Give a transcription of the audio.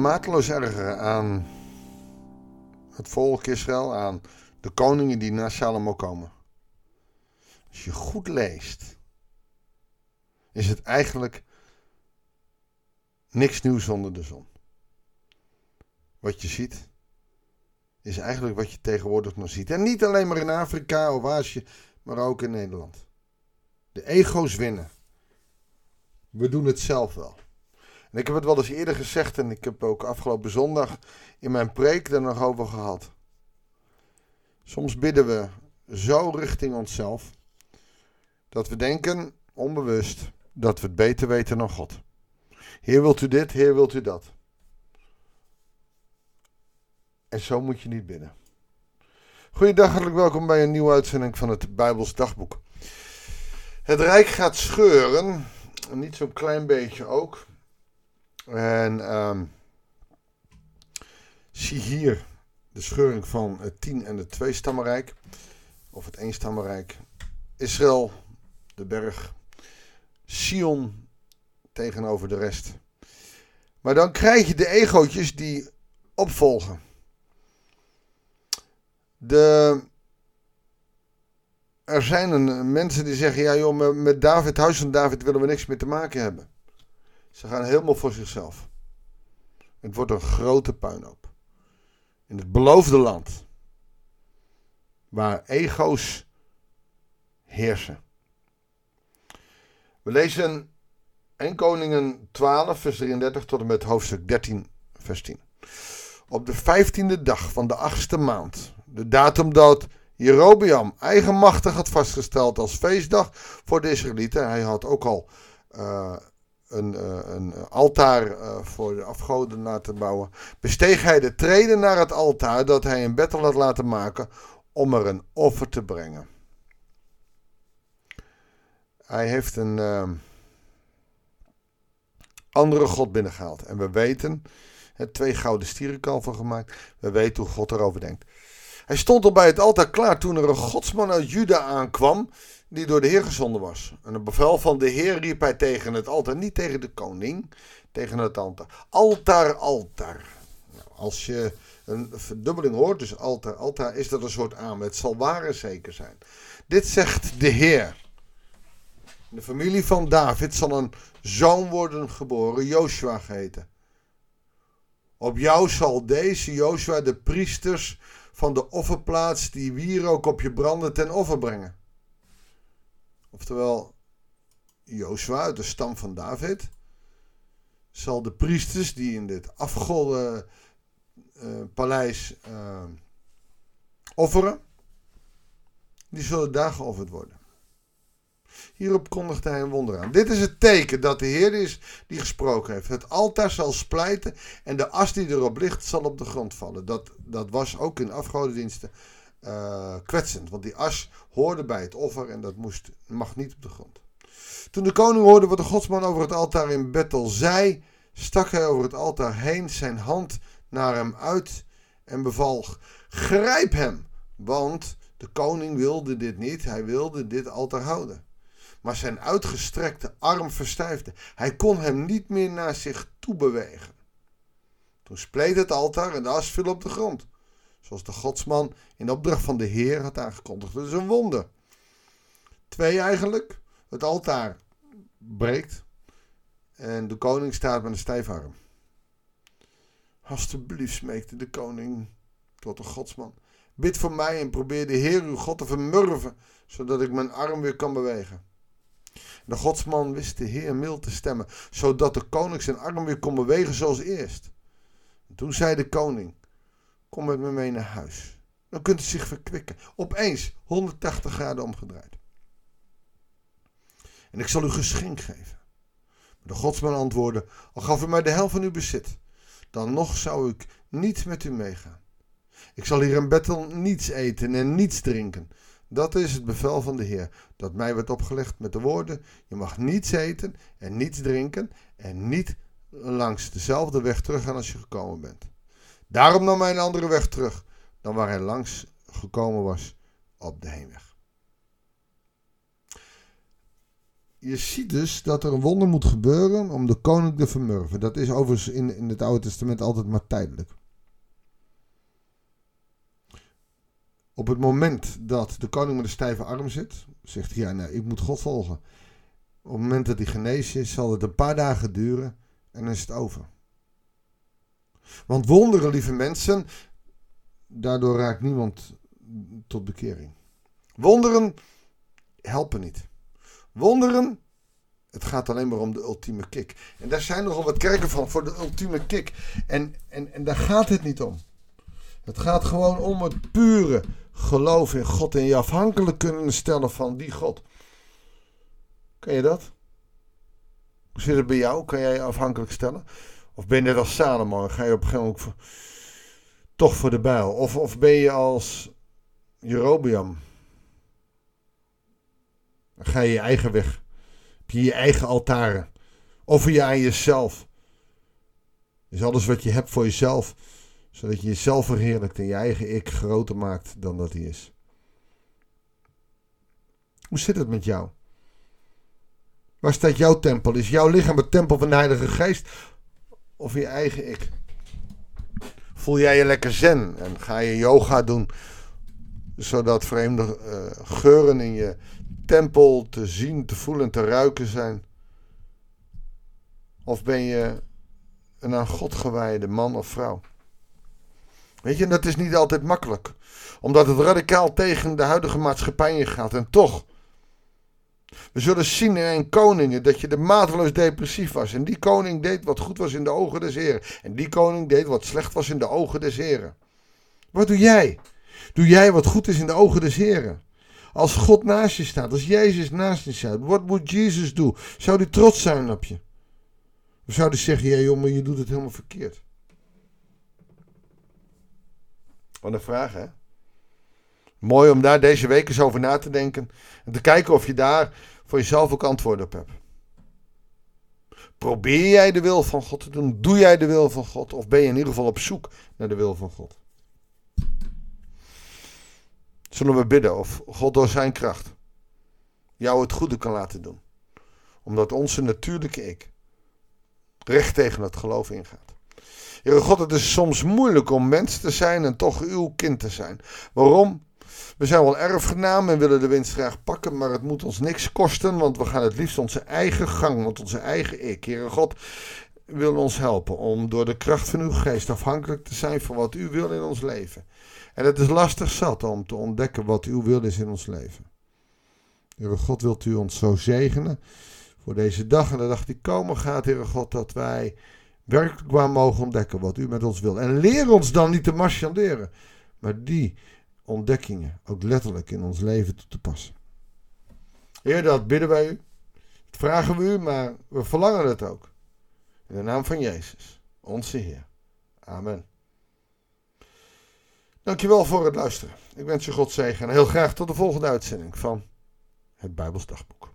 mateloos ergeren aan het volk Israël, aan de koningen die na Salomo komen. Als je goed leest, is het eigenlijk niks nieuws onder de zon. Wat je ziet, is eigenlijk wat je tegenwoordig nog ziet. En niet alleen maar in Afrika of Azië, maar ook in Nederland. De ego's winnen. We doen het zelf wel. En ik heb het wel eens eerder gezegd en ik heb ook afgelopen zondag in mijn preek er nog over gehad. Soms bidden we zo richting onszelf dat we denken, onbewust, dat we het beter weten dan God. Heer wilt u dit, Heer wilt u dat. En zo moet je niet bidden. Goedendag, hartelijk welkom bij een nieuwe uitzending van het Bijbels Dagboek. Het Rijk gaat scheuren, niet zo'n klein beetje ook. En um, zie hier de scheuring van het tien en het twee stammenrijk. Of het één stammenrijk. Israël, de berg. Sion tegenover de rest. Maar dan krijg je de egootjes die opvolgen. De, er zijn een, mensen die zeggen: ja, joh, met David, huis van David willen we niks meer te maken hebben. Ze gaan helemaal voor zichzelf. Het wordt een grote puinhoop. In het beloofde land. Waar ego's heersen. We lezen 1 Koningen 12, vers 33 tot en met hoofdstuk 13, vers 10. Op de vijftiende dag van de achtste maand, de datum dat Jerobeam eigenmachtig had vastgesteld als feestdag voor de Israëlieten. Hij had ook al uh, een, uh, een, altaar uh, voor de afgoden laten bouwen. Besteeg hij de treden naar het altaar dat hij in Bethel had laten maken om er een offer te brengen. Hij heeft een andere God binnengehaald. En we weten, het twee gouden stierenkalven gemaakt. We weten hoe God erover denkt. Hij stond al bij het altaar klaar toen er een godsman uit Juda aankwam, die door de Heer gezonden was. En een bevel van de Heer riep hij tegen het altaar, niet tegen de koning, tegen het altaar. Altaar, altaar. Nou, als je een verdubbeling hoort, dus altaar, altaar, is dat een soort aan. Het zal waar en zeker zijn. Dit zegt de Heer. De familie van David zal een zoon worden geboren, Joshua geheten. Op jou zal deze Joshua de priesters van de offerplaats die wierook op je branden ten offer brengen. Oftewel, Joshua uit de stam van David zal de priesters die in dit afgolde uh, paleis uh, offeren, die zullen daar geofferd worden. Hierop kondigde hij een wonder aan. Dit is het teken dat de Heer is die gesproken heeft. Het altaar zal splijten en de as die erop ligt zal op de grond vallen. Dat, dat was ook in afgodendiensten uh, kwetsend, want die as hoorde bij het offer en dat moest, mag niet op de grond. Toen de koning hoorde wat de godsman over het altaar in Bethel zei, stak hij over het altaar heen zijn hand naar hem uit en beval: Grijp hem! Want de koning wilde dit niet, hij wilde dit altaar houden maar zijn uitgestrekte arm verstijfde. Hij kon hem niet meer naar zich toe bewegen. Toen spleet het altaar en de as viel op de grond. Zoals de godsman in opdracht van de Heer had aangekondigd. Dat is een wonder. Twee eigenlijk. Het altaar breekt. En de koning staat met een stijf arm. Alsjeblieft, smeekte de koning tot de godsman. Bid voor mij en probeer de Heer uw God te vermurven, zodat ik mijn arm weer kan bewegen. De godsman wist de Heer mild te stemmen, zodat de koning zijn arm weer kon bewegen zoals eerst. En toen zei de koning: Kom met me mee naar huis. Dan kunt u zich verkwikken. Opeens 180 graden omgedraaid. En ik zal u geschenk geven. De godsman antwoordde: Al gaf u mij de helft van uw bezit, dan nog zou ik niet met u meegaan. Ik zal hier in Bethel niets eten en niets drinken, dat is het bevel van de Heer, dat mij werd opgelegd met de woorden: Je mag niets eten en niets drinken en niet langs dezelfde weg teruggaan als je gekomen bent. Daarom nam hij een andere weg terug dan waar hij langs gekomen was op de heenweg. je ziet dus dat er een wonder moet gebeuren om de koning te vermurven. Dat is overigens in, in het Oude Testament altijd maar tijdelijk. Op het moment dat de koning met een stijve arm zit, zegt hij: Ja, nou, ik moet God volgen. Op het moment dat hij genezen is, zal het een paar dagen duren en dan is het over. Want wonderen, lieve mensen, daardoor raakt niemand tot bekering. Wonderen helpen niet. Wonderen, het gaat alleen maar om de ultieme kick. En daar zijn nogal wat kerken van voor de ultieme kick. En, en, en daar gaat het niet om. Het gaat gewoon om het pure geloof in God en je afhankelijk kunnen stellen van die God. Kan je dat? Hoe zit het bij jou? Kan jij je afhankelijk stellen? Of ben je net als Salomon? Ga je op een gegeven moment toch voor de bijl? Of, of ben je als Jerobeam? Dan ga je je eigen weg. Heb je je eigen altaren. Offer je aan jezelf. Is alles wat je hebt voor jezelf. Zodat je jezelf verheerlijkt en je eigen ik groter maakt dan dat hij is. Hoe zit het met jou? Waar staat jouw tempel? Is jouw lichaam het tempel van de Heilige Geest? Of je eigen ik? Voel jij je lekker zen en ga je yoga doen, zodat vreemde uh, geuren in je tempel te zien, te voelen en te ruiken zijn? Of ben je een aan God gewijde man of vrouw? Weet je, dat is niet altijd makkelijk, omdat het radicaal tegen de huidige maatschappij ingaat. En toch, we zullen zien in een koningen dat je de mateloos depressief was. En die koning deed wat goed was in de ogen des Heren. En die koning deed wat slecht was in de ogen des Heren. Wat doe jij? Doe jij wat goed is in de ogen des Heren? Als God naast je staat, als Jezus naast je staat, wat moet Jezus doen? Zou hij trots zijn op je? Of zou zeggen, ja jongen, je doet het helemaal verkeerd? Wat een vraag, hè? Mooi om daar deze week eens over na te denken. En te kijken of je daar voor jezelf ook antwoord op hebt. Probeer jij de wil van God te doen? Doe jij de wil van God? Of ben je in ieder geval op zoek naar de wil van God? Zullen we bidden of God door zijn kracht jou het goede kan laten doen? Omdat onze natuurlijke ik recht tegen het geloof ingaat. Heere God, het is soms moeilijk om mens te zijn en toch uw kind te zijn. Waarom? We zijn wel erfgenaam en willen de winst graag pakken, maar het moet ons niks kosten, want we gaan het liefst onze eigen gang, want onze eigen ik. Heere God wil ons helpen om door de kracht van uw geest afhankelijk te zijn van wat u wil in ons leven. En het is lastig zat om te ontdekken wat uw wil is in ons leven. Heere God, wilt u ons zo zegenen voor deze dag en de dag die komen gaat, Heere God, dat wij werkelijk waar mogen ontdekken wat u met ons wil. En leer ons dan niet te marchanderen, maar die ontdekkingen ook letterlijk in ons leven toe te passen. Heer, dat bidden wij u. Dat vragen we u, maar we verlangen het ook. In de naam van Jezus, onze Heer. Amen. Dankjewel voor het luisteren. Ik wens je God zegen en heel graag tot de volgende uitzending van het Bijbels Dagboek.